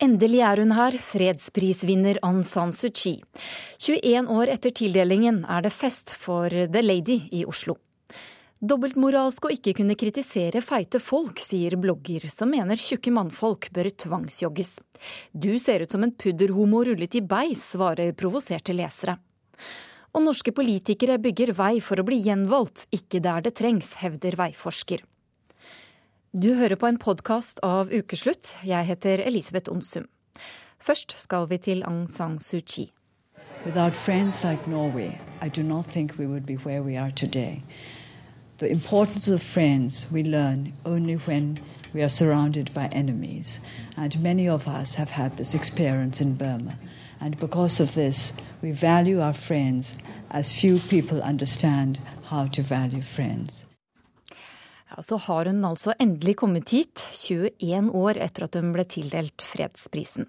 Endelig er hun her, fredsprisvinner Aung San Suu Kyi. 21 år etter tildelingen er det fest for The Lady i Oslo. Dobbeltmoralsk å ikke kunne kritisere feite folk, sier blogger som mener tjukke mannfolk bør tvangsjogges. Du ser ut som en pudderhomo rullet i beis, svarer provoserte lesere. Og norske politikere bygger vei for å bli gjenvalgt, ikke der det trengs, hevder veiforsker. Du hører på en podkast av Ukeslutt. Jeg heter Elisabeth Onsum. Først skal vi til Aung San Suu Kyi. Without friends like Norway, I do not think we would be where we are today. The importance of friends we learn only when we are surrounded by enemies. And many of us have had this experience in Burma. And because of this, we value our friends as few people understand how to value friends. Ja, Så har hun altså endelig kommet hit, 21 år etter at hun ble tildelt fredsprisen.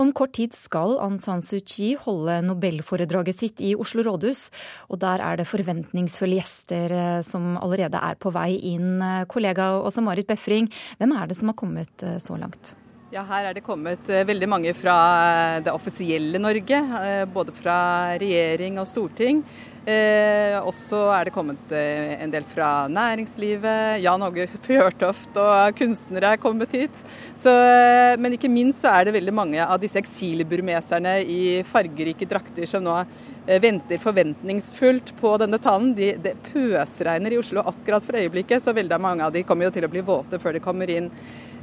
Om kort tid skal Aung San Suu Kyi holde nobelforedraget sitt i Oslo rådhus. Og der er det forventningsfulle gjester eh, som allerede er på vei inn. Kollega Åse Marit Befring, hvem er det som har kommet eh, så langt? Ja, Her er det kommet eh, veldig mange fra det offisielle Norge. Både fra regjering og storting. Eh, også er det kommet eh, en del fra næringslivet. Jan Åge Fjørtoft og kunstnere er kommet hit. Så, eh, men ikke minst så er det veldig mange av disse eksilburmeserne i fargerike drakter som nå eh, venter forventningsfullt på denne tannen. De, det pøsregner i Oslo akkurat for øyeblikket, så veldig mange av de kommer jo til å bli våte før de kommer inn.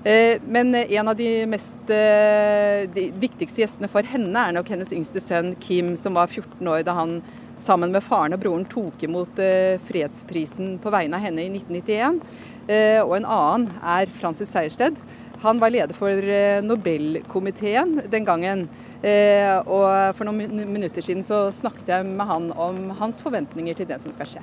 Eh, men en av de, mest, de viktigste gjestene for henne er nok hennes yngste sønn Kim, som var 14 år da han sammen med faren og broren tok imot eh, fredsprisen på vegne av henne i 1991. Eh, og en annen er Francis Sejersted. Han var leder for eh, Nobelkomiteen den gangen. Og for noen minutter siden så snakket jeg med han om hans forventninger til det som skal skje.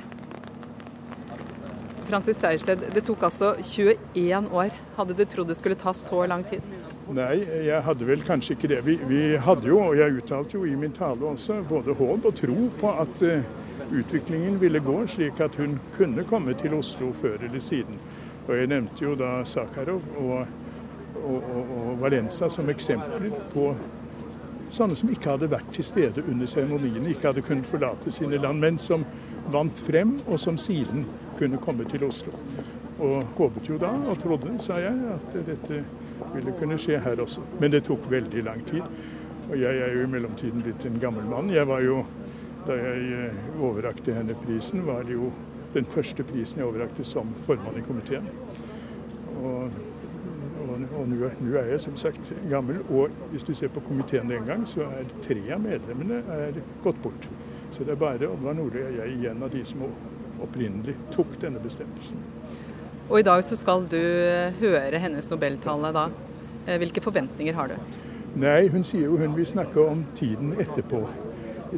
Francis Sejersted, det tok altså 21 år. Hadde du trodd det skulle ta så lang tid? Nei, jeg hadde vel kanskje ikke det. Vi, vi, hadde jo, og jeg uttalte jo i min tale også, både håp og tro på at uh, utviklingen ville gå slik at hun kunne komme til Oslo før eller siden. Og Jeg nevnte jo da Sakharov og, og, og, og Valenza som eksempler på sånne som ikke hadde vært til stede under seremoniene, ikke hadde kunnet forlate sine land, men som vant frem, og som siden kunne komme til Oslo. Og håpet jo da, og trodde, sa jeg, at dette ville kunne skje her også. Men det tok veldig lang tid. Og jeg er jo i mellomtiden blitt en gammel mann. Jeg var jo, Da jeg eh, overrakte henne prisen, var det jo den første prisen jeg overrakte som formann i komiteen. Og, og, nå er jeg som sagt gammel. Og hvis du ser på komiteen den gang, så er tre av medlemmene gått bort. Så det er bare Oddvar Nordli og jeg igjen av de som opprinnelig tok denne bestemmelsen. Og i dag så skal du eh, høre hennes nobeltale da. Eh, hvilke forventninger har du? Nei, hun sier jo hun vil snakke om tiden etterpå.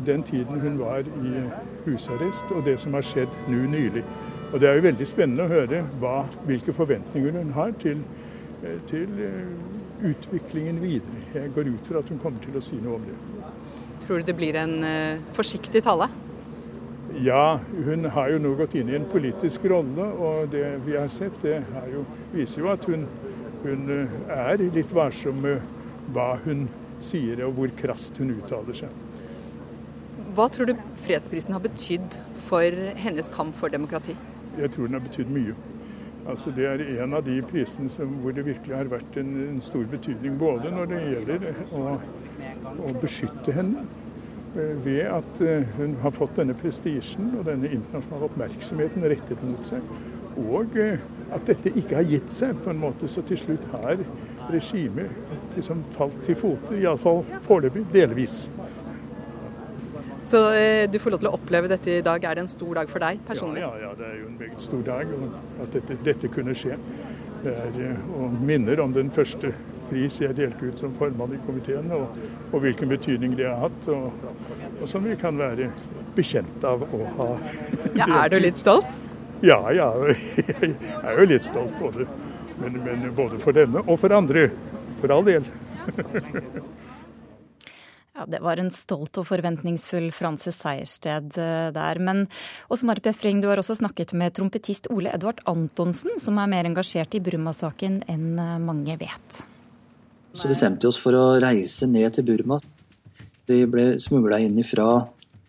Den tiden hun var i husarrest og det som har skjedd nå nylig. Og Det er jo veldig spennende å høre hva, hvilke forventninger hun har til, til utviklingen videre. Jeg går ut fra at hun kommer til å si noe om det. Tror du det blir en forsiktig tale? Ja, hun har jo nå gått inn i en politisk rolle, og det vi har sett, det jo, viser jo at hun, hun, eh, er litt varsom med hva hun sier og hvor krast hun uttaler seg. Hva tror du fredsprisen har betydd for hennes kamp for demokrati? Jeg tror den har betydd mye. Altså, det er en av de prisene som, hvor det virkelig har vært en, en stor betydning. Både når det gjelder å, å beskytte henne, Eh, ved at eh, hun har fått denne prestisjen og denne internasjonale oppmerksomheten rettet mot seg. Og eh, at dette ikke har gitt seg, på en måte, så til slutt har regimet liksom falt til fote. Iallfall foreløpig delvis. Så eh, du får lov til å oppleve dette i dag. Er det en stor dag for deg personlig? Ja, ja, ja det er jo en meget stor dag. At dette, dette kunne skje. Det er, og minner om den første pris jeg delte ut som formann i komiteen, og, og hvilken betydning det har hatt. Og, og, som vi kan være bekjent av å ha. Ja, er du litt stolt? Ja, ja. Jeg er jo litt stolt både, men, men både for denne og for andre. For all del. Ja, Det var en stolt og forventningsfull Frances Sejersted eh, der. Men Åsmar Befring, du har også snakket med trompetist Ole Edvard Antonsen, som er mer engasjert i Burma-saken enn eh, mange vet. Så bestemte vi oss for å reise ned til Burma. Vi ble smugla inn fra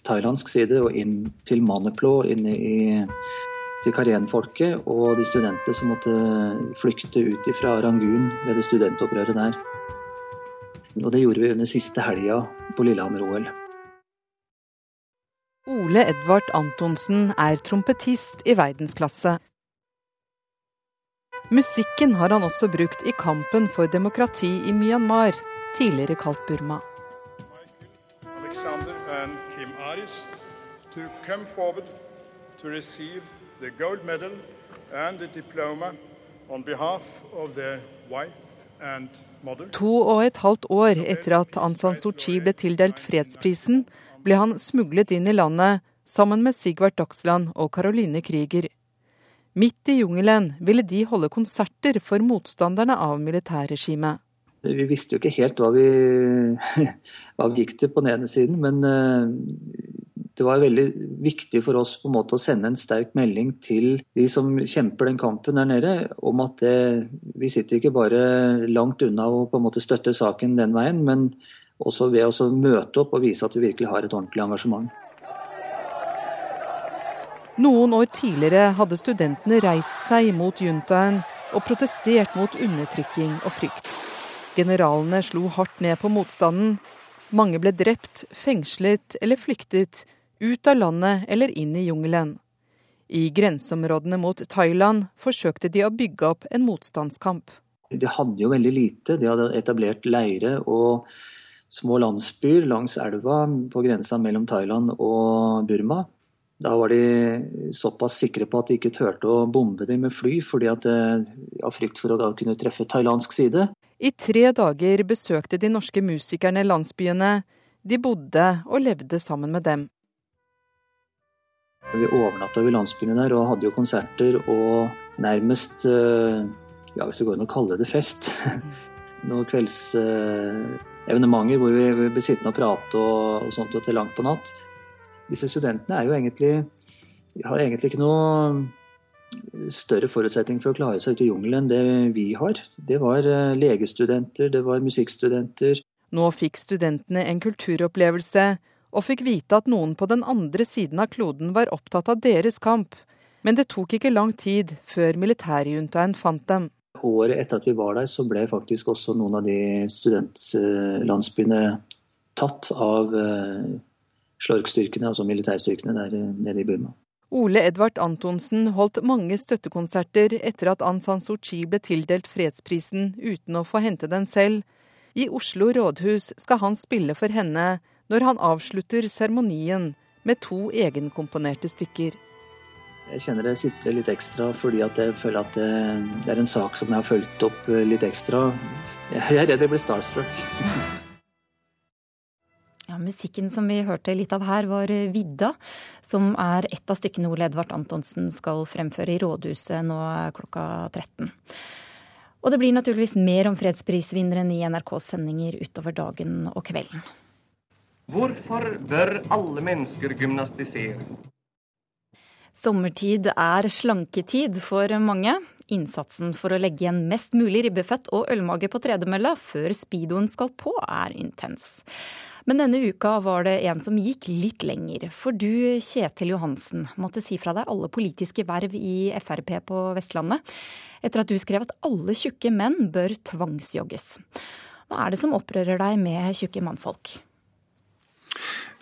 thailandsk side og inn til Maniplo, inn i, til Karen-folket og de studentene som måtte flykte ut fra Rangoon ved det studentopprøret der. Og det gjorde vi under siste helga på Lillehammer-OL. Ole Edvard Antonsen er trompetist i verdensklasse. Musikken har han også brukt i kampen for demokrati i Myanmar, tidligere kalt Burma. Alexander and Kim Aris to come forward to receive the gold medal and the diploma on behalf of their wife and mother. To og et halvt år etter at Aung San Suu Kyi ble tildelt fredsprisen, ble han smuglet inn i landet sammen med Sigvart Dagsland og Caroline Krüger. Midt i jungelen ville de holde konserter for motstanderne av militærregimet. Vi visste jo ikke helt hva vi, hva vi gikk til på den ene siden, men eh, det var veldig viktig for oss på en måte å sende en sterk melding til de som kjemper den kampen der nede, om at det, vi sitter ikke bare langt unna å på en måte støtte saken den veien, men også ved å møte opp og vise at vi virkelig har et ordentlig engasjement. Noen år tidligere hadde studentene reist seg mot juntaen og protestert mot undertrykking og frykt. Generalene slo hardt ned på motstanden. Mange ble drept, fengslet eller flyktet, ut av landet eller inn i jungelen. I grenseområdene mot Thailand forsøkte de å bygge opp en motstandskamp. De hadde jo veldig lite. De hadde etablert leire og små landsbyer langs elva på grensa mellom Thailand og Burma. Da var de såpass sikre på at de ikke turte å bombe dem med fly, fordi at, eh, av frykt for å da kunne treffe thailandsk side. I tre dager besøkte de norske musikerne landsbyene. De bodde og levde sammen med dem. Vi overnatta i landsbyen der og hadde jo konserter og nærmest eh, ja, hvis det går an å kalle det fest. Noen kveldsevenementer hvor vi ble sittende og prate og, og sånt og til langt på natt disse studentene er jo egentlig har egentlig ikke noe større forutsetning for å klare seg ute i jungelen enn det vi har. Det var eh, legestudenter, det var musikkstudenter. Nå fikk studentene en kulturopplevelse, og fikk vite at noen på den andre siden av kloden var opptatt av deres kamp. Men det tok ikke lang tid før militærjuntaen fant dem. Året etter at vi var der, så ble faktisk også noen av de studentlandsbyene tatt av eh, slorkstyrkene, altså militærstyrkene der eh, nede i Burma. Ole Edvard Antonsen holdt mange støttekonserter etter at Aung San Suu Kyi ble tildelt fredsprisen uten å få hente den selv. I Oslo rådhus skal han spille for henne når han avslutter seremonien med to egenkomponerte stykker. Jeg kjenner det sitter litt ekstra fordi jeg føler at det, det er en sak som jeg har fulgt opp eh, litt ekstra. Jeg er redd jeg blir starstruck. Ja, Musikken som vi hørte litt av her, var eh, Vidda, som er et av stykkene Ole Edvard Antonsen skal fremføre i Rådhuset nå klokka 13. Og det blir naturligvis mer om fredsprisvinneren i NRKs sendinger utover dagen og kvelden. Hvorfor bør alle mennesker gymnastisere? Sommertid er slanketid for mange. Innsatsen for å legge igjen mest mulig ribbefett og ølmage på tredemølla før speedoen skal på, er intens. Men denne uka var det en som gikk litt lenger. For du, Kjetil Johansen, måtte si fra deg alle politiske verv i Frp på Vestlandet etter at du skrev at alle tjukke menn bør tvangsjogges. Hva er det som opprører deg med tjukke mannfolk?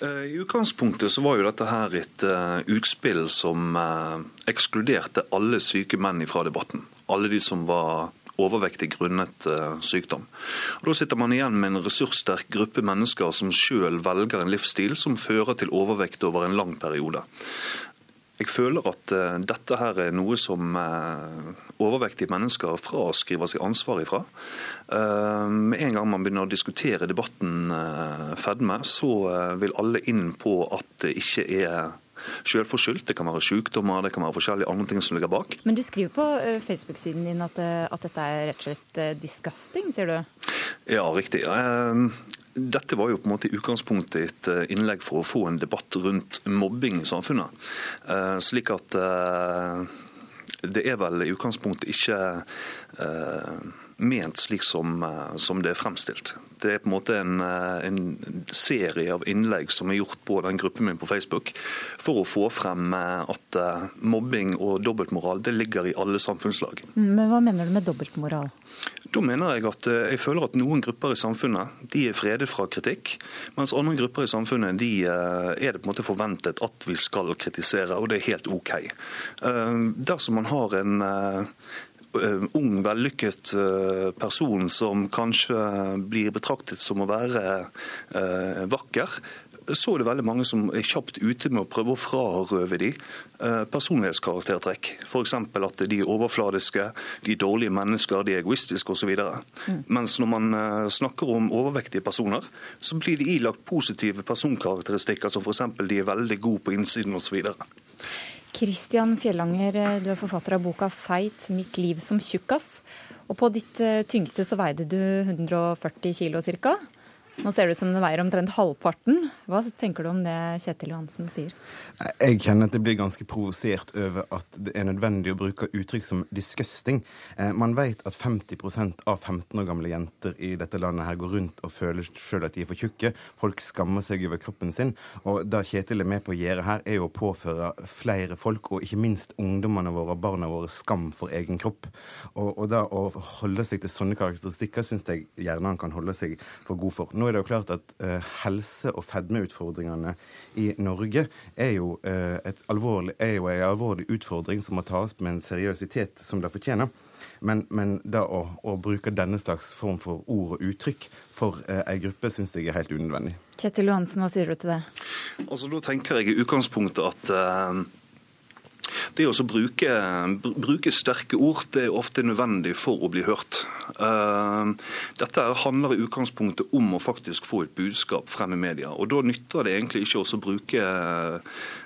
Eh, I utgangspunktet så var jo dette her et uh, utspill som uh, ekskluderte alle syke menn fra debatten. Alle de som var overvektig grunnet sykdom. Og da sitter man igjen med en ressurssterk gruppe mennesker som sjøl velger en livsstil som fører til overvekt over en lang periode. Jeg føler at uh, dette her er noe som uh, overvektige mennesker fraskriver seg ansvar ifra. med en gang man begynner å diskutere debatten fedme, så vil alle inn på at det ikke er selvforskyldt. Det kan være sykdommer, det kan være forskjellige andre ting som ligger bak. Men du skriver på eh, Facebook-siden din at, eh, at, dette er rett og slett eh, disgusting, sier du? Ja, riktig. Dette var jo på en måte i utgangspunktet et innlegg for å få en debatt rundt mobbing i samfunnet. Slik at det er vel i utgangspunktet ikke ment slik som, det er fremstilt. Det er på en måte en, en, serie av innlegg som er gjort på den gruppen min på Facebook, for å få frem at mobbing og dobbeltmoral det ligger i alle samfunnslag. Men Hva mener du med dobbeltmoral? Da mener jeg at jeg føler at noen grupper i samfunnet de er fredet fra kritikk, mens andre grupper i samfunnet de er det på en måte forventet at vi skal kritisere, og det er helt OK. Dersom man har en Eh, ung, vellykket eh, person som kanskje blir betraktet som å være eh, vakker, så er det veldig mange som er kjapt ute med å prøve å frarøve de personlighetskaraktertrekk. F.eks. at de er overfladiske, de er dårlige mennesker, de er egoistiske osv. Mm. Mens når man snakker om overvektige personer, så blir de ilagt positive personkarakteristikker, som f.eks. de er veldig gode på innsiden osv. Kristian Fjellanger, eh, du er forfatter av boka 'Feit mitt liv som tjukkas'. Og på ditt eh, tyngste så veide du 140 kilo ca. Nå ser det ut som det veier omtrent halvparten. Hva tenker du om det Kjetil Johansen sier? Jeg kjenner at det blir ganske provosert over at det er nødvendig å bruke uttrykk som 'disgusting'. Eh, man vet at 50% av 15 år gamle jenter i dette landet her går rundt og føler sjøl at de er for tjukke. Folk skammer seg over kroppen sin. Og det Kjetil er med på å gjøre her, er jo å påføre flere folk, og ikke minst ungdommene våre og barna våre, skam for egen kropp. Og, og da å holde seg til sånne karakteristikker syns jeg gjerne han kan holde seg for god for. Nå nå er det jo klart at uh, helse- og fedmeutfordringene i Norge er jo, uh, alvorlig, er jo en alvorlig utfordring som må tas med en seriøsitet som det fortjener. Men, men da å, å, bruke denne slags form for ord og uttrykk for uh, ei gruppe syns jeg er helt unødvendig. Kjetil Johansen, hva sier du til det? Altså, Da tenker jeg i utgangspunktet at uh det å bruke, bruke, sterke ord det er ofte nødvendig for å bli hørt. Eh, dette handler i utgangspunktet om å faktisk få et budskap frem i media. og Da nytter det egentlig ikke å bruke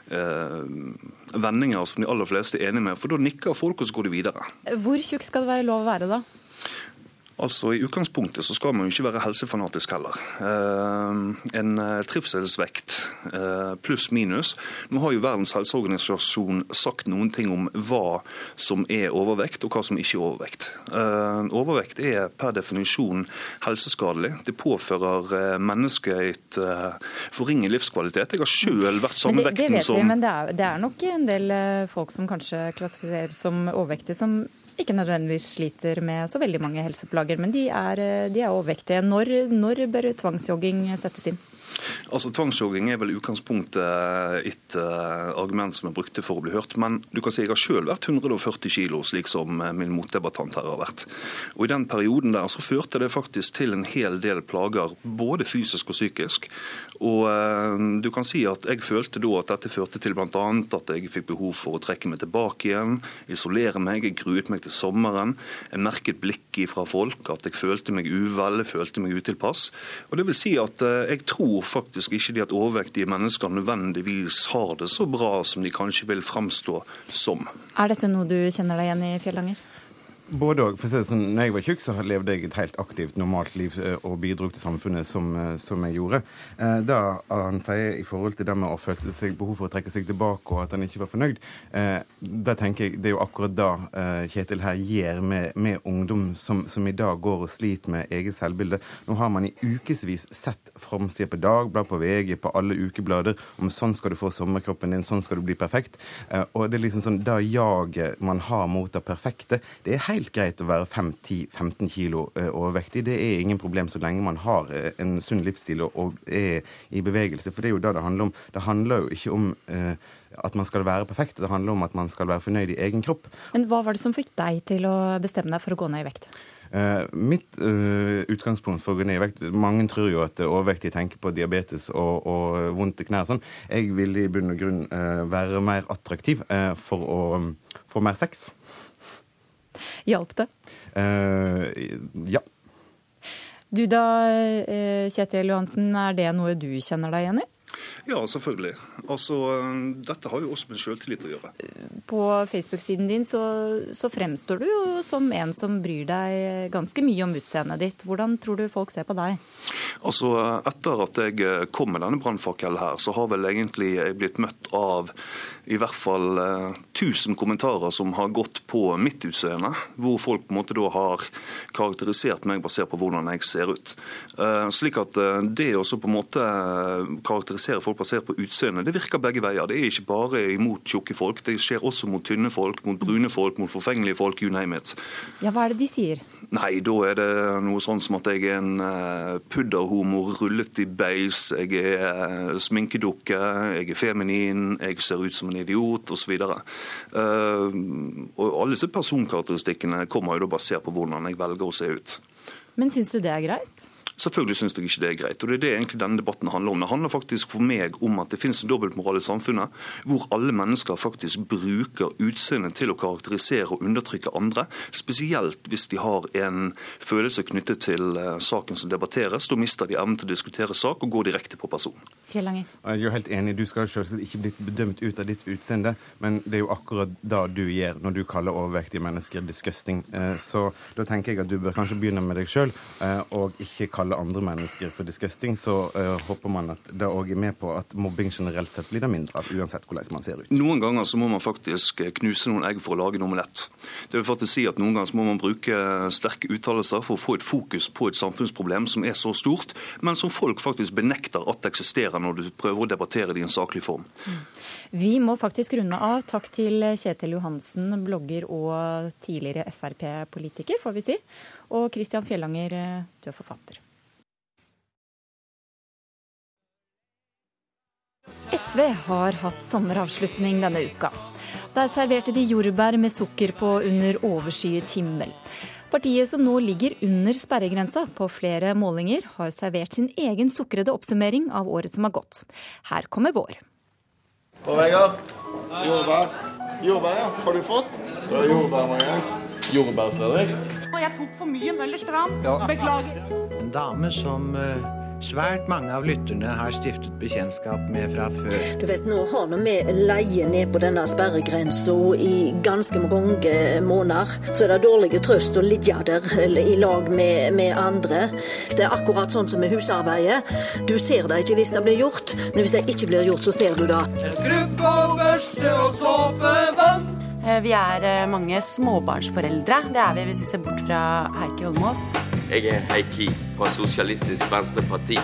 eh, vendinger som de aller fleste er enige med, for da nikker folk, og så går de videre. Hvor tjukk skal det være lov å være, da? Altså I utgangspunktet så skal man jo ikke være helsefanatisk heller. Eh, en eh, trivselsvekt eh, pluss minus. Nå har jo Verdens helseorganisasjon sagt noen ting om hva som er overvekt og hva som ikke er overvekt. Overvekt er per definisjon helseskadelig. Det påfører mennesket et forringet livskvalitet. Jeg har sjøl vært samme vekten som det vet Vi, men det er, det er nok en del folk som kanskje klassifiseres som overvektige, som ikke nødvendigvis sliter med så veldig mange helseplager, men de er, de er overvektige. Når, når bør tvangsjogging settes inn? Altså Tvangsjogging er vel utgangspunktet et uh, argument som er brukte for å bli hørt. Men du kan si jeg har selv vært 140 kilo, slik som uh, min motdebattant her har vært. Og I den perioden der så førte det faktisk til en hel del plager, både fysisk og psykisk. Og uh, du kan si at Jeg følte da at dette førte til bl.a. at jeg fikk behov for å trekke meg tilbake igjen, isolere meg. Jeg gruet meg til sommeren. Jeg merket blikket fra folk, at jeg følte meg uvel, følte meg utilpass. Og det vil si at jeg tror faktisk ikke de at overvektige mennesker nødvendigvis har det så bra som de kanskje vil framstå som. Er dette noe du kjenner deg igjen i, Fjellanger? Både òg. Sånn, når jeg var tjukk, så levde jeg et helt aktivt, normalt liv eh, og bidro til samfunnet som, eh, som, jeg gjorde. Eh, da han sier i forhold til det med å føle seg behov for å trekke seg tilbake og at han ikke var fornøyd, da tenker jeg det er jo akkurat da Kjetil her gjør med, med ungdom som, som, i dag går og sliter med eget selvbilde. Nå har man i ukevis sett framsida på Dagblad, på VG, på alle ukeblader om sånn skal du få sommerkroppen din, sånn skal du bli perfekt. Og det er liksom sånn, da jaget man har mot det perfekte, det er helt helt greit å være 5-10-15 kilo eh, overvektig. Det er ingen problem så lenge man har eh, en sunn livsstil og er i bevegelse. For det er jo det det handler om. Det handler jo ikke om eh, at man skal være perfekt, det handler om at man skal være fornøyd i egen kropp. Men Hva var det som fikk deg til å bestemme deg for å gå ned i vekt? Uh, mitt uh, utgangspunkt for å gå ned i vekt Mange tror jo at overvektige tenker på diabetes og, og vondt i knær. Sånn. Jeg vil i bunn og grunn uh, være mer attraktiv for å få mer sex. Hjalp det? Uh, ja. Du da, eh, Kjetil Johansen, er det noe du kjenner deg igjen i? Ja, selvfølgelig. Altså, Dette har jo også med selvtillit å gjøre. På Facebook-siden din så, så, fremstår du jo som en som bryr deg ganske mye om utseendet ditt. Hvordan tror du folk ser på deg? Altså, Etter at jeg kom med denne brannfakkelen her, så har vel egentlig jeg blitt møtt av i hvert fall eh, 1000 kommentarer som har gått på mitt utseende. Hvor folk på en måte da har karakterisert meg basert på hvordan jeg ser ut. Eh, slik at eh, det å på en måte karakterisere folk basert på utseende, det virker begge veier. Det er ikke bare imot tjukke folk, det skjer også mot tynne folk, mot brune folk, mot forfengelige folk, you name it. Ja, Hva er det de sier? Nei, da er det noe sånn som at jeg er en pudderhomo rullet i beis, jeg er sminkedukke, jeg er feminin, jeg ser ut som en idiot osv. Og alle disse personkarakteristikkene kommer jo da basert på hvordan jeg velger å se ut. Men syns du det er greit? Selvfølgelig syns jeg ikke det er greit. og Det er det egentlig denne debatten handler om. Det handler faktisk for meg om at det finnes en dobbeltmoral i samfunnet, hvor alle mennesker faktisk bruker utseendet til å karakterisere og undertrykke andre. Spesielt hvis de har en følelse knyttet til uh, saken som debatteres. Da mister de evnen til å diskutere sak og går direkte på person. Fjellanger. Jeg er helt enig. Du skal selvsagt ikke bli bedømt ut av ditt utseende, men det er jo akkurat da du gjør når du kaller overvektige mennesker disgusting. Uh, så da tenker jeg at du bør kanskje begynne med deg sjøl, uh, og ikke kalle kalle andre mennesker for disgusting, så uh, håper man at det òg er med på at mobbing generelt sett blir det mindre av, uansett hvordan man ser ut. Noen ganger så må man faktisk eh, knuse noen egg for å lage en omelett. Det vil faktisk si at noen ganger så må man bruke sterke uttalelser for å få et fokus på et samfunnsproblem som er så stort, men som folk faktisk benekter at eksisterer når du prøver å debattere det i en saklig form. Mm. Vi må faktisk runde av. Takk til Kjetil Johansen, blogger og tidligere Frp-politiker, får vi si. Og Christian Fjellanger, eh, du er forfatter. SV har hatt sommeravslutning denne uka. Der serverte de jordbær med sukker på under overskyet himmel. Partiet som nå ligger under sperregrensa på flere målinger, har servert sin egen sukrede oppsummering av året som har gått. Her kommer vår. Og Vegard, jordbær. Jordbær, ja. Har du fått? Det er jordbær, Marie. Jordbær, Fredrik. Jeg tok for mye Møllers tran. Ja. Beklager. En dame som uh svært mange av lytterne har stiftet bekjentskap med fra før. Du vet, Nå har vi leie ned på denne sperregrensa i ganske mange måneder. Så er det dårlig trøst å ligge der i lag med, med, andre. Det er akkurat sånn som med husarbeidet. Du ser det ikke hvis det blir gjort, men hvis det ikke blir gjort, så ser du det. Skrubb og børste og såpevann. Eh, vi er eh, mange småbarnsforeldre. Det er vi hvis vi ser bort fra Heikki Holmås. Jeg er Heikki fra Sosialistisk Venstreparti.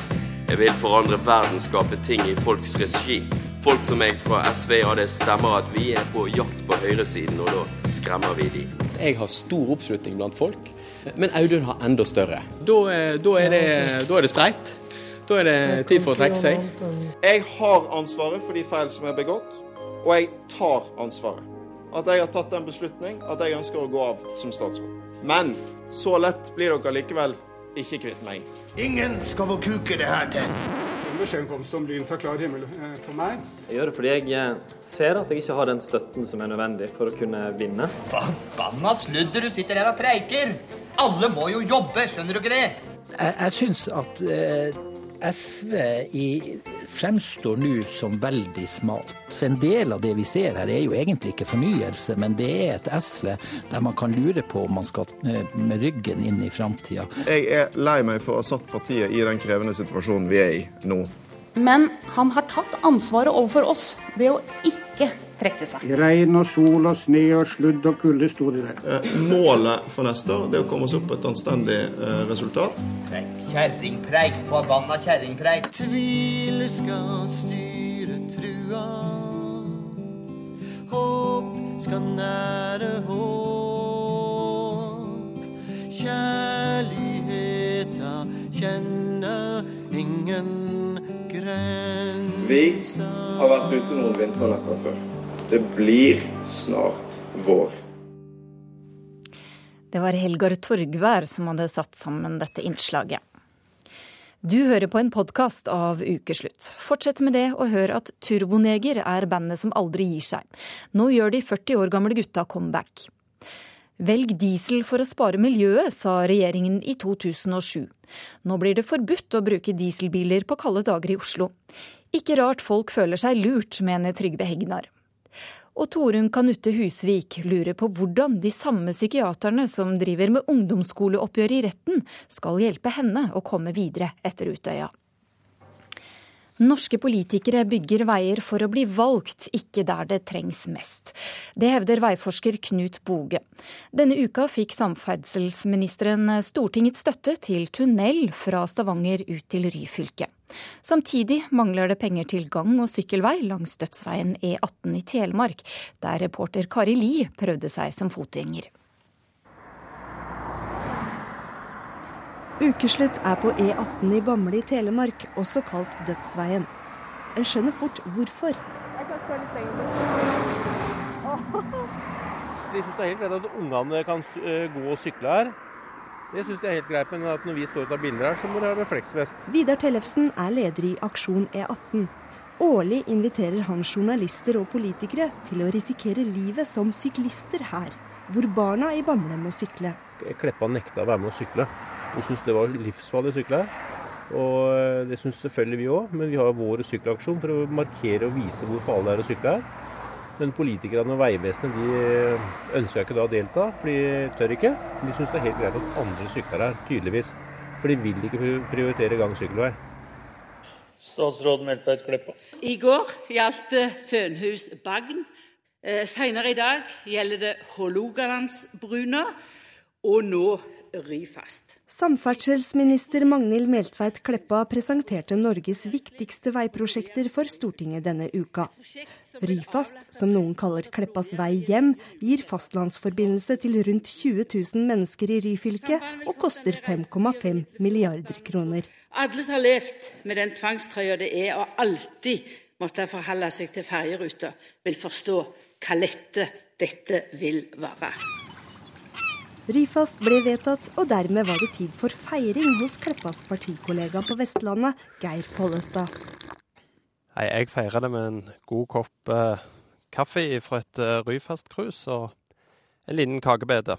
Jeg vil forandre verden, skape ting i folks regi. Folk som meg fra SV, ja, det stemmer at vi er på jakt på høyresiden, og da skremmer vi de. Jeg har stor oppslutning blant folk, men Audun har enda større. Da, eh, da, er, det, da er det streit. Da er det tid for å trekke seg. Jeg har ansvaret for de feil som er begått, og jeg tar ansvaret at jeg har tatt den beslutning at jeg ønsker å gå av som statsråd. Men så lett blir dere likevel ikke kvitt meg. Ingen skal få kuke det her til. Den beskjeden kom som lyn fra klar himmel eh, for meg. Jeg gjør det fordi jeg eh, ser at jeg ikke har den støtten som er nødvendig for å kunne vinne. Forbanna sludder du sitter her og preiker! Alle må jo jobbe, skjønner du ikke det? Jeg, jeg syns at eh, SV i, fremstår nå som veldig smalt. En del av det vi ser her er jo egentlig ikke fornyelse, men det er et SV der man kan lure på om man skal eh, med ryggen inn i framtida. Jeg er lei meg for å ha satt partiet i den krevende situasjonen vi er i nå. Men han har tatt ansvaret overfor oss ved å ikke trekke seg. Regn og sol og snø og sludd og kulde sto de der. Eh, målet for neste år det er å komme oss opp på et anstendig eh, resultat. Kjerringpreik, forbanna kjerringpreik. Tvil skal styre trua. Håp skal nære håp. Kjærligheta kjenner ingen grenser. Vi har vært ute noen vinternetter før. Det blir snart vår. Det var Helgar Torgvær som hadde satt sammen dette innslaget. Du hører på en podkast av Ukeslutt. Fortsett med det, og hør at Turboneger er bandet som aldri gir seg. Nå gjør de 40 år gamle gutta comeback. Velg diesel for å spare miljøet, sa regjeringen i 2007. Nå blir det forbudt å bruke dieselbiler på kalde dager i Oslo. Ikke rart folk føler seg lurt, mener Trygve Hegnar. Og Torunn Kanutte Husvik lurer på hvordan de samme psykiaterne som driver med ungdomsskoleoppgjør i retten, skal hjelpe henne å komme videre etter Utøya. Norske politikere bygger veier for å bli valgt, ikke der det trengs mest. Det hevder veiforsker Knut Boge. Denne uka fikk samferdselsministeren Stortingets støtte til tunnel fra Stavanger ut til Ryfylke. Samtidig mangler det penger til gang- og sykkelvei langs dødsveien E18 i Telemark, der reporter Kari Li prøvde seg som fotgjenger. Ukeslutt er på E18 i Bamble i Telemark, også kalt Dødsveien. En skjønner fort hvorfor. Jeg kan stå litt lenger. De syns det er helt greit at ungene kan eh, gå og sykle her. Det syns de er helt greit, men at når vi står og tar bilder her, så må de ha refleksvest. Vidar Tellefsen er leder i Aksjon E18. Årlig inviterer han journalister og politikere til å risikere livet som syklister her, hvor barna i Bamble må sykle. Kleppa nekta å være med å sykle. Hun syntes det var livsfarlig å sykle her. Og eh, det syns selvfølgelig vi òg, men vi har vår sykkelaksjon for å markere og vise hvor farlig det er å sykle her. Men politikerne og Vegvesenet de eh, ønska ikke da å delta, for de tør ikke. De syns det er helt greit at andre sykler her, tydeligvis. For de vil ikke prioritere gang- og sykkelvei. Statsråd Meltveit Kleppa. I går gjaldt det Fønhus Bagn. Eh, Senere i dag gjelder det Hålogalandsbruna, og nå Ryfast. Samferdselsminister Magnhild Meltveit Kleppa presenterte Norges viktigste veiprosjekter for Stortinget denne uka. Ryfast, som noen kaller Kleppas vei hjem, gir fastlandsforbindelse til rundt 20 000 mennesker i Ryfylke og koster 5,5 milliarder kroner. Alle som har levd med den tvangstrøya det er å alltid måtte forholde seg til ferjeruta, vil forstå hva lette dette vil være. Ryfast ble vedtatt, og dermed var det tid for feiring hos Kleppas partikollega på Vestlandet, Geir Pollestad. Nei, jeg feirer det med en god kopp eh, kaffe fra et eh, Ryfast-cruise og en liten kakebete.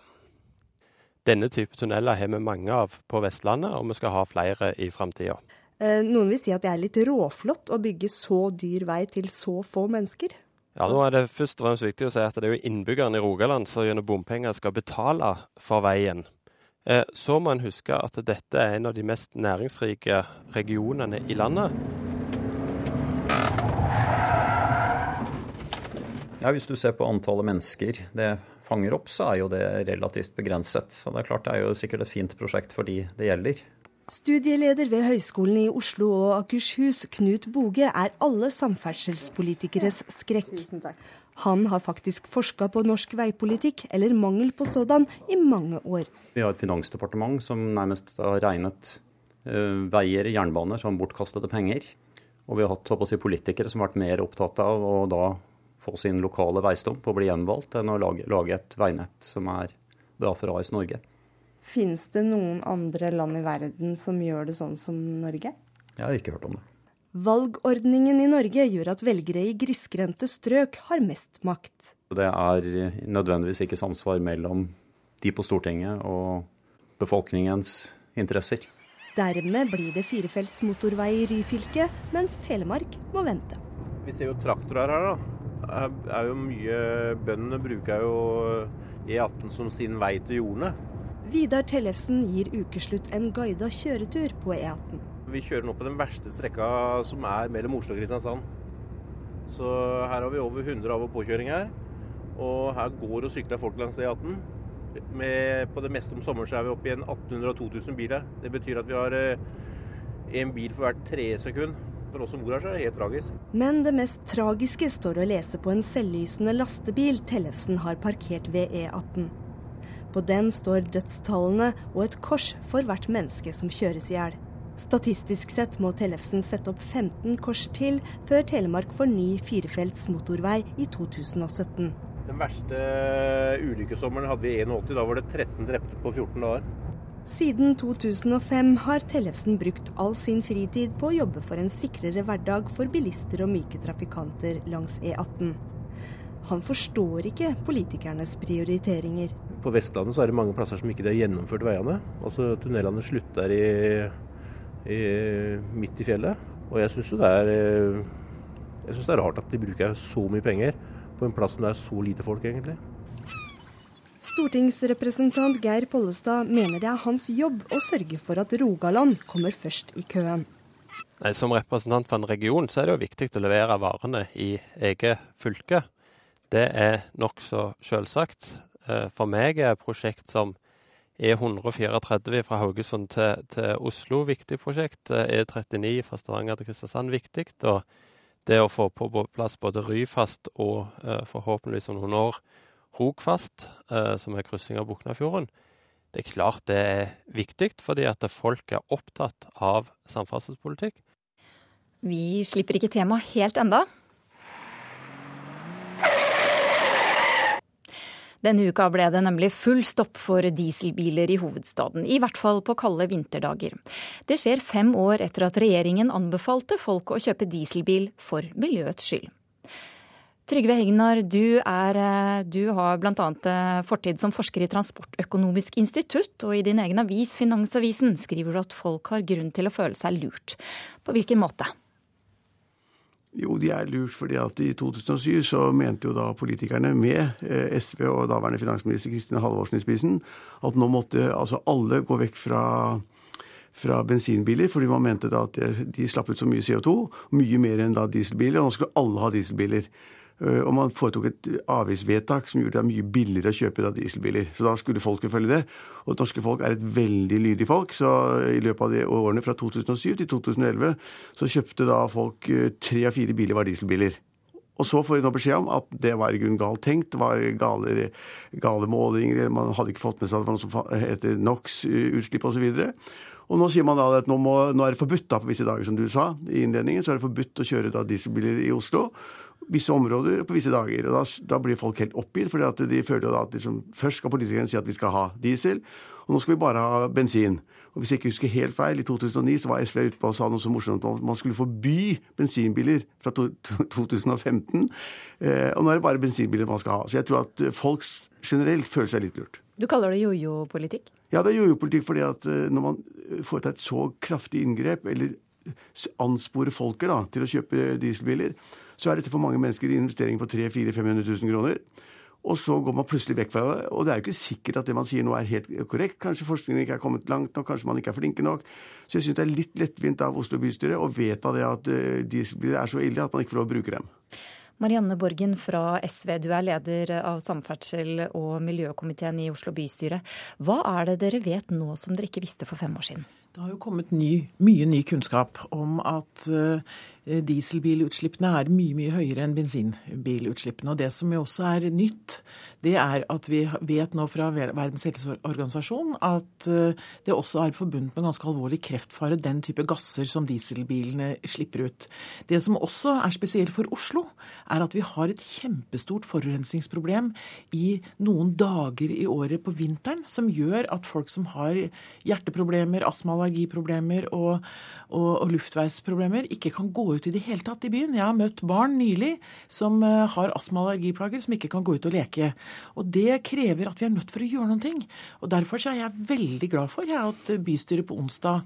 Denne type tunneler har vi mange av på Vestlandet, og vi skal ha flere i framtida. Eh, noen vil si at det er litt råflott å bygge så dyr vei til så få mennesker? Ja, nå er det først og fremst viktig å si at det er jo innbyggerne i Rogaland som gjennom bompenger skal betale for veien. Eh, så må en huske at dette er en av de mest næringsrike regionene i landet. Ja, Hvis du ser på antallet mennesker det fanger opp, så er jo det relativt begrenset. Så det er klart det er jo sikkert et fint prosjekt for de det gjelder. Studieleder ved Høgskolen i Oslo og Akershus, Knut Boge, er alle samferdselspolitikeres skrekk. Han har faktisk forska på norsk veipolitikk, eller mangel på sådan, i mange år. Vi har et finansdepartement som nærmest har regnet uh, veier, jernbaner, som bortkastede penger. Og vi har hatt si, politikere som har vært mer opptatt av å da få sin lokale veistump og bli gjenvalgt, enn å lage, lage et veinett som er bra for AS Norge. Fins det noen andre land i verden som gjør det sånn som Norge? Jeg har ikke hørt om det. Valgordningen i Norge gjør at velgere i grisgrendte strøk har mest makt. Det er nødvendigvis ikke samsvar mellom de på Stortinget og befolkningens interesser. Dermed blir det firefelts motorvei i Ryfylke, mens Telemark må vente. Vi ser jo traktorer her, da. Det er jo mye Bøndene bruker jo E18 som sin vei til jordene. Vidar Tellefsen gir ukeslutt en guida kjøretur på E18. Vi kjører nå på den verste strekka som er mellom Oslo og Kristiansand. Så her har vi over 100 av- og påkjøringer. Og her går og sykler folk langs E18. Med, på det meste om sommeren så er vi oppe i en 1800 og 2000 biler. Det betyr at vi har én bil for hvert tredje sekund. For oss som bor her, så er det helt tragisk. Men det mest tragiske står å lese på en selvlysende lastebil Tellefsen har parkert ved E18. På den står dødstallene og et kors for hvert menneske som kjøres i hjel. Statistisk sett må Tellefsen sette opp 15 kors til før Telemark får ny firefelts motorvei i 2017. Den verste ulykkesommeren hadde vi i 81. Da var det 13 drepte på 14 dager. Siden 2005 har Tellefsen brukt all sin fritid på å jobbe for en sikrere hverdag for bilister og myke trafikanter langs E18. Han forstår ikke politikernes prioriteringer. På Vestlandet så er det mange plasser som ikke har gjennomført veiene. Altså Tunnelene slutter i, i, midt i fjellet. Og jeg syns det, er, synes det er rart at de bruker så mye penger på en plass som det er så lite folk, egentlig. Stortingsrepresentant Geir Pollestad mener det er hans jobb å sørge for at Rogaland kommer først i køen. Nei, Som representant for en region så er det jo viktig å levere varene i eget fylke. Det er nokså sjølsagt. Eh, for meg er prosjekt som E134 fra Haugesund til, til Oslo viktig prosjekt. E39 e fra Stavanger til Kristiansand viktig. Og det å få på plass både Ryfast og eh, forhåpentligvis om noen år Rogfast, eh, som er kryssing av Buknafjorden, det er klart det er viktig, fordi at folk er opptatt av samferdselspolitikk. Vi slipper ikke temaet helt enda. Denne uka ble det nemlig full stopp for dieselbiler i hovedstaden, i hvert fall på kalde vinterdager. Det skjer fem år etter at regjeringen anbefalte folk å kjøpe dieselbil for miljøets skyld. Trygve Hegnar, du, er, eh, du har bl.a. Eh, fortid som forsker i Transportøkonomisk institutt, og i din egen avis Finansavisen skriver du at folk har grunn til å føle seg lurt. På hvilken måte? Jo, de er lurt fordi at i 2007 så mente jo da politikerne med eh, SV og daværende finansminister Kristin Halvorsen i spissen at nå måtte altså alle gå vekk fra, fra bensinbiler, fordi man mente da at de slapp ut så mye CO2, mye mer enn da dieselbiler, og nå skulle alle ha dieselbiler. Eh, og man foretok et avgiftsvedtak som gjorde det mye billigere å kjøpe dieselbiler. Så da skulle folket følge det. Og det norske folk er et veldig lydig folk, så i løpet av de årene fra 2007 til 2011 så kjøpte da folk eh, tre av fire biler var dieselbiler. Og så får de nå beskjed om at det var i grunnen galt tenkt, det var gale, gale målinger, man hadde ikke fått med seg at det var noe som heter NOx-utslipp osv. Og nå sier man da at nå, må, nå er det forbudt da på visse dager, som du sa i innledningen, så er det forbudt å kjøre da dieselbiler i Oslo visse områder på visse dager. og Da, da blir folk helt oppgitt, for de føler at liksom, først skal politikerne si at vi skal ha diesel, og nå skal vi bare ha bensin. Og Hvis jeg ikke husker helt feil, i 2009 så var SV ute på og sa noe så morsomt om at man skulle forby bensinbiler fra to, to, 2015. Eh, og nå er det bare bensinbiler man skal ha. Så jeg tror at folk generelt føler seg litt lurt. Du kaller det jojo-politikk? Ja, det er jojo-politikk fordi at eh, når man foretar et så kraftig inngrep, eller ansporer folket da, til å kjøpe dieselbiler, så er dette for mange mennesker en investering på 300 000-500 000 kroner. Og så går man plutselig vekk fra det. Og det er jo ikke sikkert at det man sier nå er helt korrekt. Kanskje forskningen ikke er kommet langt nok, kanskje man ikke er flinke nok. Så jeg syns det er litt lettvint av Oslo bystyre å vedta det at de er så ille at man ikke får lov å bruke dem. Marianne Borgen fra SV, du er leder av samferdsel- og miljøkomiteen i Oslo bystyre. Hva er det dere vet nå som dere ikke visste for fem år siden? Det har jo kommet ny, mye ny kunnskap om at uh, dieselbilutslippene er mye mye høyere enn bensinbilutslippene. Og Det som jo også er nytt, det er at vi vet nå fra Verdens helseorganisasjon at eh, det også er forbundet med ganske alvorlig kreftfare, den type gasser som dieselbilene slipper ut. Det som også er spesielt for Oslo, er at vi har et kjempestort forurensningsproblem i noen dager i året på vinteren, som gjør at folk som har hjerteproblemer, astma-allergiproblemer og, og, og luftveisproblemer, ikke kan gå ut i det hele tatt i byen. Jeg har møtt barn nylig som eh, har astma- og allergiplager, som ikke kan gå ut og leke. Og Det krever at vi er nødt for å gjøre noen ting. Og Derfor er jeg veldig glad for jeg, at bystyret på onsdag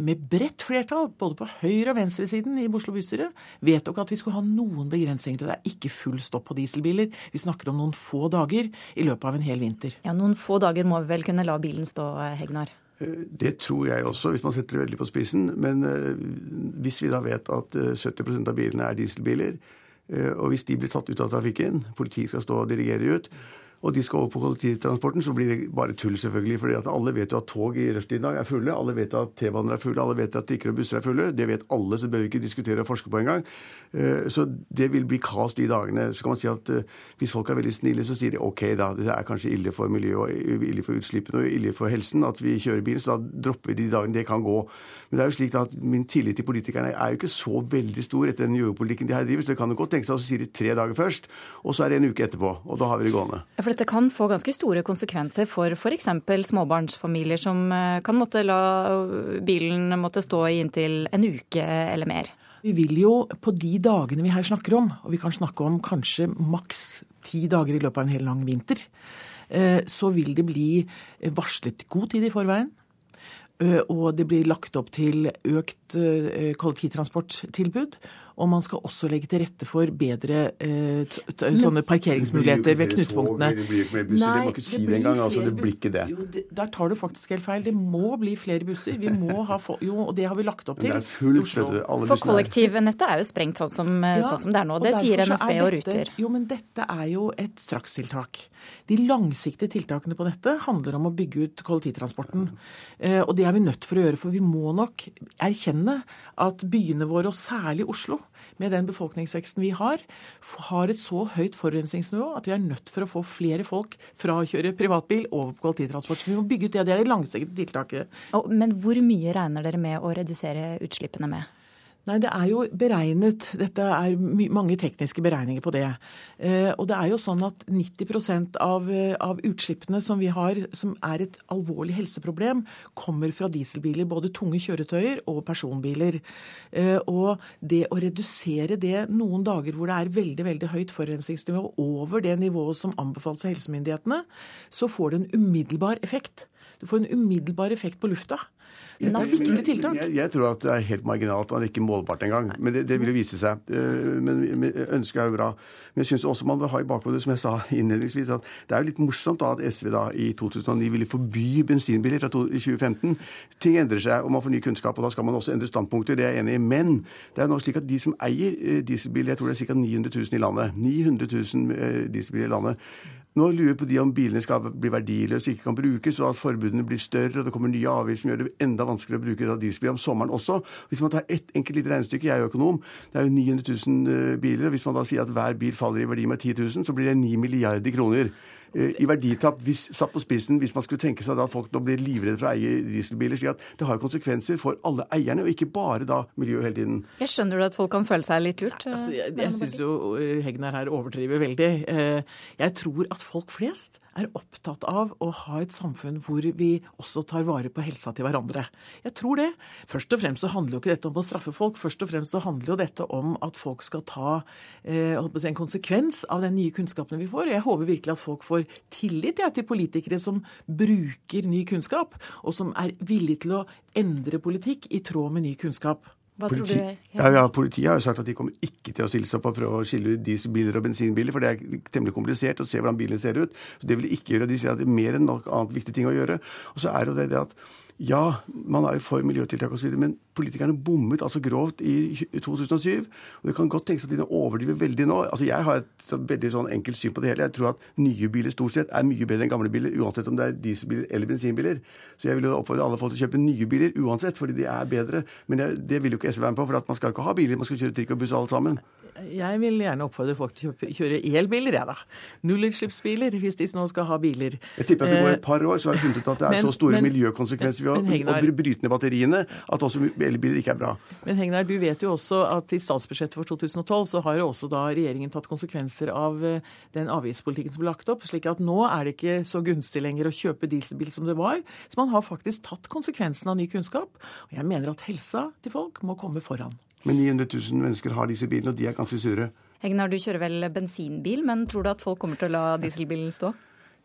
med bredt flertall, både på høyre- og venstresiden i Oslo bystyre, vedtok at vi skulle ha noen begrensninger. Det er ikke full stopp på dieselbiler. Vi snakker om noen få dager i løpet av en hel vinter. Ja, Noen få dager må vi vel kunne la bilen stå, Hegnar? Eh, det tror jeg også, hvis man setter det veldig på spissen. Men eh, hvis vi da vet at 70 eh, av bilene er dieselbiler, og hvis de blir tatt ut av trafikken, politiet skal stå og dirigere ut, og de skal over på kollektivtransporten, så blir det bare tull, selvfølgelig. fordi alle vet jo at tog i rushtiden er fulle, alle vet at T-baner er fulle, alle vet at trikker og busser er fulle. Det vet alle, så bør vi ikke diskutere og forske på engang. Eh, så det vil bli kaos de dagene. Så kan man si at eh, hvis folk er veldig snille, så sier de OK, da. Det er kanskje ille for miljøet og ille for utslippene og ille for helsen at vi kjører bil, så da dropper vi de dagene det kan gå. Men det er jo slik at min tillit til politikerne er jo ikke så veldig stor etter den jordpolitikken de her driver. Så det kan jo godt tenkes at å sier det tre dager først, og så er det en uke etterpå. Og da har vi det gående. For dette kan få ganske store konsekvenser for f.eks. småbarnsfamilier som eh, kan måtte la bilen måtte stå i inntil en uke eller mer. Vi vil jo på de dagene vi her snakker om, og vi kan snakke om kanskje maks ti dager i løpet av en hel lang vinter, eh, så vil det bli varslet god tid i forveien. Og det blir lagt opp til økt kollektivtransporttilbud. Og man skal også legge til rette for bedre eh, sånne parkeringsmuligheter ved knutepunktene. Det blir ikke mer busser, det må ikke si det engang. Altså, det blir ikke det. Jo, det. Der tar du faktisk helt feil. Det må bli flere busser. Vi må ha Jo, og det har vi lagt opp til. Det er fullt, For kollektivnettet er jo sprengt sånn som, ja, sånn som det er nå. Det sier NSB og Ruter. Jo, men dette er jo et strakstiltak. De langsiktige tiltakene på dette handler om å bygge ut kollektivtransporten. Eh, og det er vi nødt for å gjøre, for vi må nok erkjenne at byene våre, og særlig Oslo, med den befolkningsveksten vi har, har et så høyt forurensningsnivå at vi er nødt for å få flere folk fra å kjøre privatbil over på kollektivtransport. Så vi må bygge ut det. Det er det langsiktige tiltaket. Men hvor mye regner dere med å redusere utslippene med? Nei, det er jo beregnet. Dette er mange tekniske beregninger på det. Eh, og det er jo sånn at 90 av, eh, av utslippene som vi har, som er et alvorlig helseproblem, kommer fra dieselbiler. Både tunge kjøretøyer og personbiler. Eh, og det å redusere det noen dager hvor det er veldig veldig høyt forurensningsnivå over det nivået som anbefales av helsemyndighetene, så får det en umiddelbar effekt. Du får en umiddelbar effekt på lufta. Det er viktige tiltak. Jeg, jeg, tror at det er helt marginalt og ikke målbart engang. Men det, det vil jo vise seg. Eh, men ønsket er jo bra. Men jeg syns også man bør ha i bakhodet, som jeg sa innledningsvis, at det er jo litt morsomt da at SV da i 2009 ville forby bensinbiler fra 2015. Ting endrer seg, og man får ny kunnskap, og da skal man også endre standpunkter. Det er jeg enig i. Men det er nå slik at de som eier eh, dieselbiler, jeg tror det er ca. 900 000 i landet, 900 000 eh, dieselbiler i landet, nå lurer på de om bilene skal bli verdiløse ikke kan brukes, og at forbudene blir større og det kommer nye avgifter som gjør det enda vanskeligere å bruke dieselbil om sommeren også. Hvis man tar ett enkelt lite regnestykke, jeg er jo økonom, det er jo 900 000 eh, biler. og Hvis man da sier at hver bil faller i verdi med 10 000, så blir det 9 milliarder kroner. Eh, i verditap hvis, satt på spissen hvis man skulle tenke seg at folk nå blir livredde for å eie dieselbiler. slik at Det har konsekvenser for alle eierne, og ikke bare da miljøet hele tiden. Jeg skjønner du at folk kan føle seg litt lurt? Altså, jeg jeg syns jo eh, Hegnar her overdriver veldig. Eh, jeg tror at folk flest er opptatt av å ha et samfunn hvor vi også tar vare på helsa til hverandre. Jeg tror det. Først og fremst så handler jo ikke dette om å straffe folk. Først og fremst så handler jo dette om at folk skal ta eh, en konsekvens av den nye kunnskapen vi får. Jeg håper virkelig at folk får tillit ja, til politikere som bruker ny kunnskap, og som er villige til å endre politikk i tråd med ny kunnskap. Politi du? Ja. Ja, politiet har jo sagt at de kommer ikke til å stille seg opp og prøve å skille ut dieselbiler og bensinbiler, for det er temmelig komplisert å se hvordan bilene ser ut. Så Det vil de ikke gjøre. De sier at det er mer enn nok annet viktige ting å gjøre. Og så er jo det det at ja, man er jo for miljøtiltak osv., men politikerne bommet altså grovt i 2007. Og det kan godt tenkes at de overdriver veldig nå. Altså Jeg har et så veldig sånn enkelt syn på det hele. Jeg tror at nye biler stort sett er mye bedre enn gamle biler, uansett om det er dieselbiler eller bensinbiler. Så jeg vil jo oppfordre alle folk til å kjøpe nye biler uansett, fordi de er bedre. Men det, det vil jo ikke SV være med på, for man skal ikke ha biler, man skal kjøre trikk og buss alle sammen. Jeg vil gjerne oppfordre folk til å kjøre elbiler, jeg, ja, da. Nullutslippsbiler, hvis de nå skal ha biler. Jeg tipper at det går et par år, så har de funnet ut at det er men, så store men, miljøkonsekvenser ved å, Hegnar, å bryte ned batteriene at også elbiler ikke er bra. Men Hegnar, du vet jo også at i statsbudsjettet for 2012 så har jo også da regjeringen tatt konsekvenser av eh, den avgiftspolitikken som ble lagt opp. slik at nå er det ikke så gunstig lenger å kjøpe dieselbil som det var. Så man har faktisk tatt konsekvensen av ny kunnskap. Og jeg mener at helsa til folk må komme foran. Men 900 000 mennesker har disse bilene, og de er ganske sure. Hegnar, du kjører vel bensinbil, men tror du at folk kommer til å la dieselbilen stå?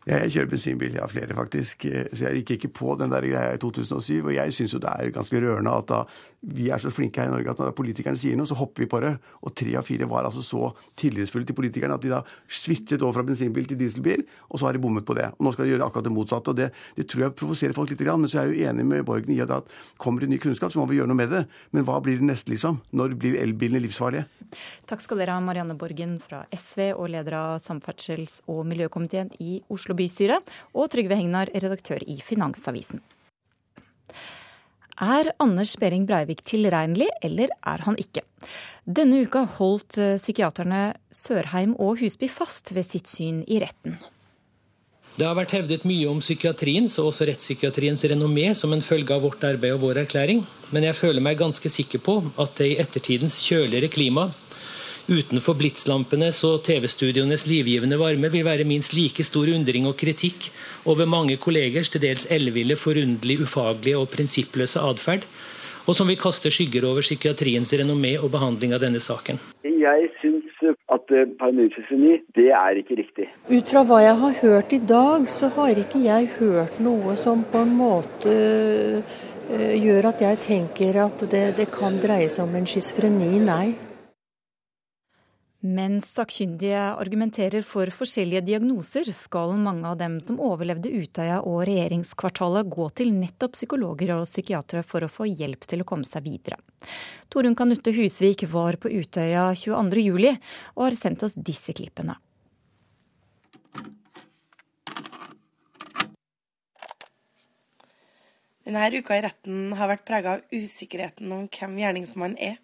Jeg kjører bensinbil, jeg har flere faktisk. Så jeg gikk ikke på den der greia i 2007. Og jeg syns jo det er ganske rørende at da vi er så flinke her i Norge at når politikerne sier noe, så hopper vi på det. Og tre av fire var altså så tillitsfulle til politikerne at de da switchet over fra bensinbil til dieselbil, og så har de bommet på det. Og nå skal de gjøre akkurat det motsatte. Og det, det tror jeg provoserer folk litt, men så er jeg jo enig med Borgen i at kommer det ny kunnskap, så må vi gjøre noe med det. Men hva blir det neste, liksom? Når blir elbilene livsfarlige? Takk skal dere ha, Marianne Borgen fra SV og leder av samferdsels- og miljøkomiteen i Oslo bystyre, og Trygve Hegnar, redaktør i Finansavisen. Er Anders Behring Breivik tilregnelig, eller er han ikke? Denne uka holdt eh, psykiaterne Sørheim og Husby fast ved sitt syn i retten. Det har vært hevdet mye om psykiatriens og også rettspsykiatriens renommé som en følge av vårt arbeid og vår erklæring, men jeg føler meg ganske sikker på at det i ettertidens kjøligere klima Utenfor blitslampenes og TV-studioenes livgivende varme vil være minst like stor undring og kritikk over mange kollegers til dels elleville, forunderlig, ufaglige og prinsippløse atferd, og som vil kaste skygger over psykiatriens renommé og behandling av denne saken. Jeg syns at eh, det er ikke riktig. Ut fra hva jeg har hørt i dag, så har ikke jeg hørt noe som på en måte gjør at jeg tenker at det, det kan dreie seg om en schizofreni. Nei. Mens sakkyndige argumenterer for forskjellige diagnoser, skal mange av dem som overlevde Utøya og regjeringskvartalet gå til nettopp psykologer og psykiatere for å få hjelp til å komme seg videre. Torunn Kanutte Husvik var på Utøya 22.07 og har sendt oss disse klippene. Denne uka i retten har vært prega av usikkerheten om hvem gjerningsmannen er.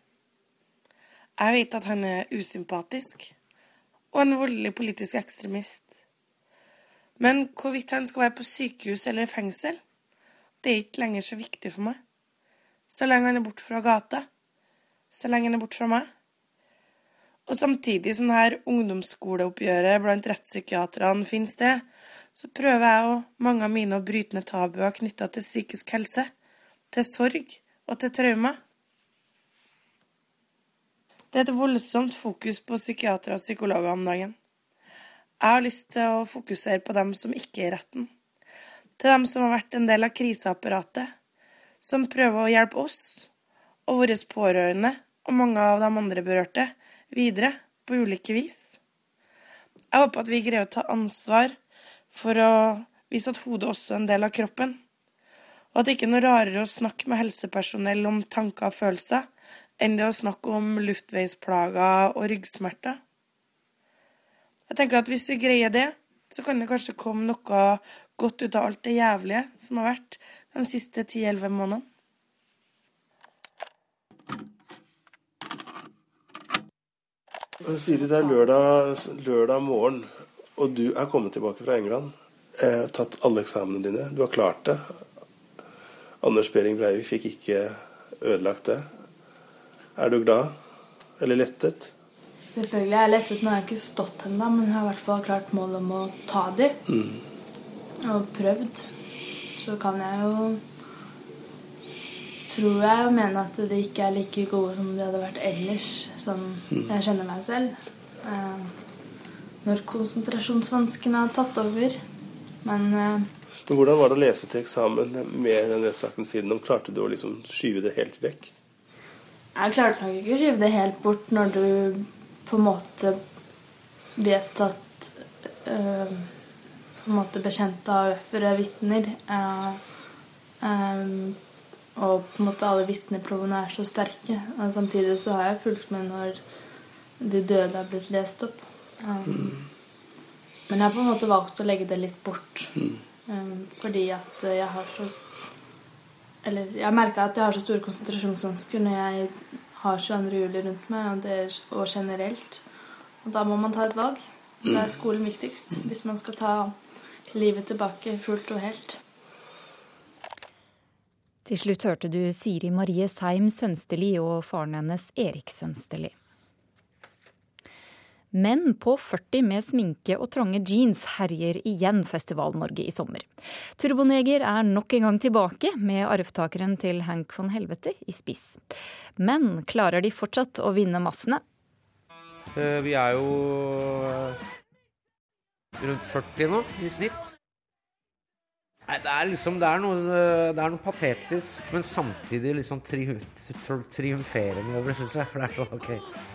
Jeg vet at han er usympatisk og en voldelig politisk ekstremist. Men hvorvidt han skal være på sykehus eller i fengsel, det er ikke lenger så viktig for meg. Så lenge han er borte fra gata. Så lenge han er borte fra meg. Og samtidig som dette ungdomsskoleoppgjøret blant rettspsykiaterne finner sted, så prøver jeg og mange av mine å bryte ned tabuer knytta til psykisk helse, til sorg og til traumer. Det er et voldsomt fokus på psykiatere og psykologer om dagen. Jeg har lyst til å fokusere på dem som ikke er i retten. Til dem som har vært en del av kriseapparatet, som prøver å hjelpe oss og våre pårørende og mange av de andre berørte videre på ulike vis. Jeg håper at vi greier å ta ansvar for å vise at hodet også er en del av kroppen, og at det ikke er noe rarere å snakke med helsepersonell om tanker og følelser enn det å snakke om luftveisplager og ryggsmerter. Jeg tenker at hvis vi greier det, så kan det kanskje komme noe godt ut av alt det jævlige som har vært de siste 10-11 månedene. Siri, det er lørdag, lørdag morgen, og du er kommet tilbake fra England. Jeg har tatt alle eksamene dine. Du har klart det. Anders Behring Breivik fikk ikke ødelagt det. Er du glad? Eller lettet? Selvfølgelig er jeg lettet. Nå har jeg ikke stått ennå, men jeg har i hvert fall klart målet om å ta de. Mm. Og prøvd. Så kan jeg jo Tror jeg og mener at de ikke er like gode som de hadde vært ellers, som mm. jeg kjenner meg selv. Eh, når konsentrasjonsvanskene har tatt over. Men eh, Hvordan var det å lese til eksamen med den rettssaken siden om? Klarte du å liksom skyve det helt vekk? Jeg klarte nok ikke å skyve det helt bort når du på en måte vet at øh, på en måte bekjente AUF-ere vitner. Øh, øh, og på en måte alle vitneprovene er så sterke. Og samtidig så har jeg fulgt med når de døde er blitt lest opp. Um, mm. Men jeg har på en måte valgt å legge det litt bort. Mm. Um, fordi at jeg har så eller jeg merka at jeg har så store konsentrasjonsvansker når jeg har 22. juli rundt meg, og, det, og generelt. Og da må man ta et valg. Da er skolen viktigst hvis man skal ta livet tilbake fullt og helt. Til slutt hørte du Siri Marie Seim Sønsteli og faren hennes Erik Sønsteli. Menn på 40 med sminke og trange jeans herjer igjen Festival-Norge i sommer. Turboneger er nok en gang tilbake, med arvtakeren til Hank von Helvete i spiss. Men klarer de fortsatt å vinne massene? Eh, vi er jo eh, rundt 40 nå, i snitt. Nei, det er liksom det er, noe, det er noe patetisk, men samtidig liksom triumferende over det, syns jeg. For det er sånn, ok,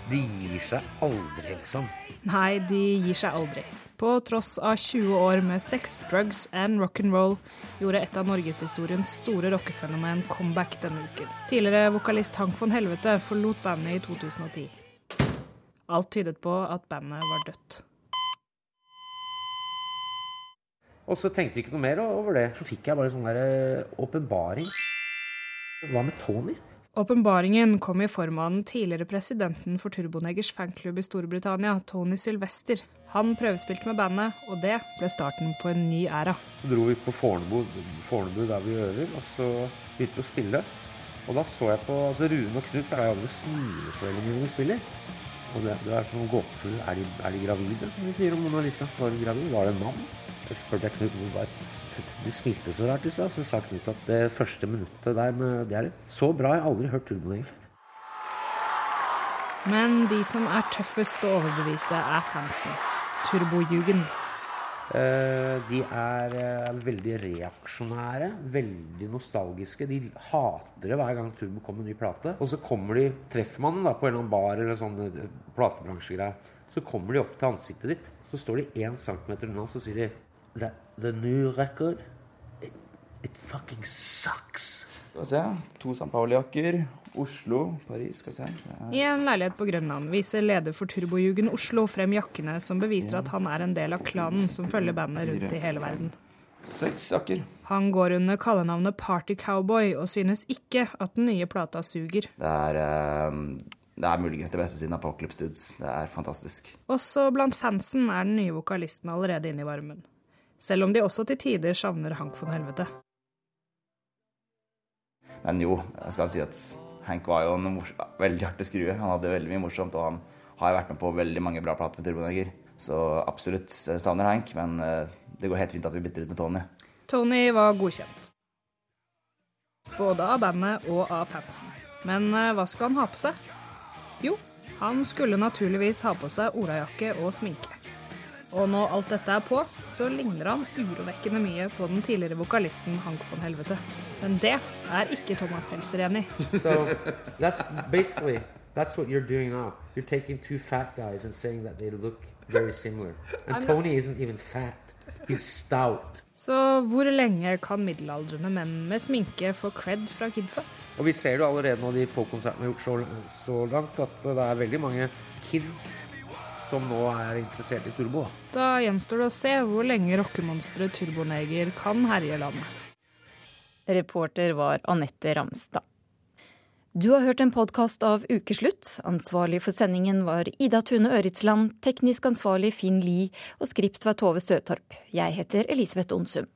de gir seg aldri, liksom. Nei, de gir seg aldri. På tross av 20 år med sex, drugs and rock'n'roll gjorde et av norgeshistoriens store rockefenomen comeback denne uken. Tidligere vokalist Hank von Helvete forlot bandet i 2010. Alt tydet på at bandet var dødt. Og så tenkte vi ikke noe mer over det. Så fikk jeg bare en sånn der åpenbaring. Hva med Tony? Åpenbaringen kom i form av den tidligere presidenten for Turbonegers fanklubb i Storbritannia, Tony Sylvester. Han prøvespilte med bandet, og det ble starten på en ny æra. Så dro vi på Fornebu, Fornebu der vi øver, og så begynte vi å spille. Og da så jeg på altså Rune og Knut pleier aldri å smile så veldig mye når vi spiller. Og det, det er sånn gåtefull er, de, er de gravide, som de sier om Mona Lisa? Var hun gravid? Var det en mann? Jeg spurte Knut du smilte så rart i stad. Så sa Knut at det første minuttet der med det er så bra. Jeg har aldri hørt Turboneger før. Men de som er tøffest å overbevise, er fansen. Turbojugend. Eh, de er eh, veldig reaksjonære, veldig nostalgiske. De hater det hver gang Turbo kommer med ny plate. Og så kommer de, treffer man dem da på en eller annen bar eller sånn eh, platebransjegreie, så kommer de opp til ansiktet ditt. Så står de én centimeter unna, så sier de The, the new record, it, it fucking sucks. Skal vi se. To San Pauli-jakker. Oslo, Paris. Skal vi se. I en leilighet på Grønland viser leder for Turbojugen Oslo frem jakkene som beviser at han er en del av klanen som følger bandet rundt i hele verden. Seks jakker. Han går under kallenavnet Party Cowboy og synes ikke at den nye plata suger. Det er, eh, det er muligens det beste siden Apocalypse Dudes. Det er fantastisk. Også blant fansen er den nye vokalisten allerede inne i varmen. Selv om de også til tider savner Hank von Helvete. Men jo, jeg skal si at Hank var jo en veldig artig skrue. Han hadde veldig mye morsomt, og han har vært med på veldig mange bra plater med Turboneger. Så absolutt savner Hank, men eh, det går helt fint at vi bytter ut med Tony. Tony var godkjent. Både av bandet og av fansen. Men eh, hva skulle han ha på seg? Jo, han skulle naturligvis ha på seg olajakke og sminke. Og når alt dette er på, så ligner han urovekkende mye på den tidligere vokalisten Hank von Helvete. Men det er ikke Thomas Helser enig i. So that's basically that's what you're doing now. You're taking two fat guys and saying that they look very similar. And Tony isn't even fat. He's stout. Så hvor lenge kan middelaldrende menn med sminke få cred fra kidsa? Og vi ser jo allerede nå de få konsertene vi har gjort så, så langt, at det er veldig mange kids som nå er interessert i turbo. Da. Gjenstår det å se hvor lenge rockemonsteret Turboneger kan herje landet. Reporter var Anette Ramstad. Du har hørt en podkast av Ukeslutt. Ansvarlig for sendingen var Ida Tune Øritsland, teknisk ansvarlig Finn Lie og skript var Tove Søtorp. Jeg heter Elisabeth Onsum.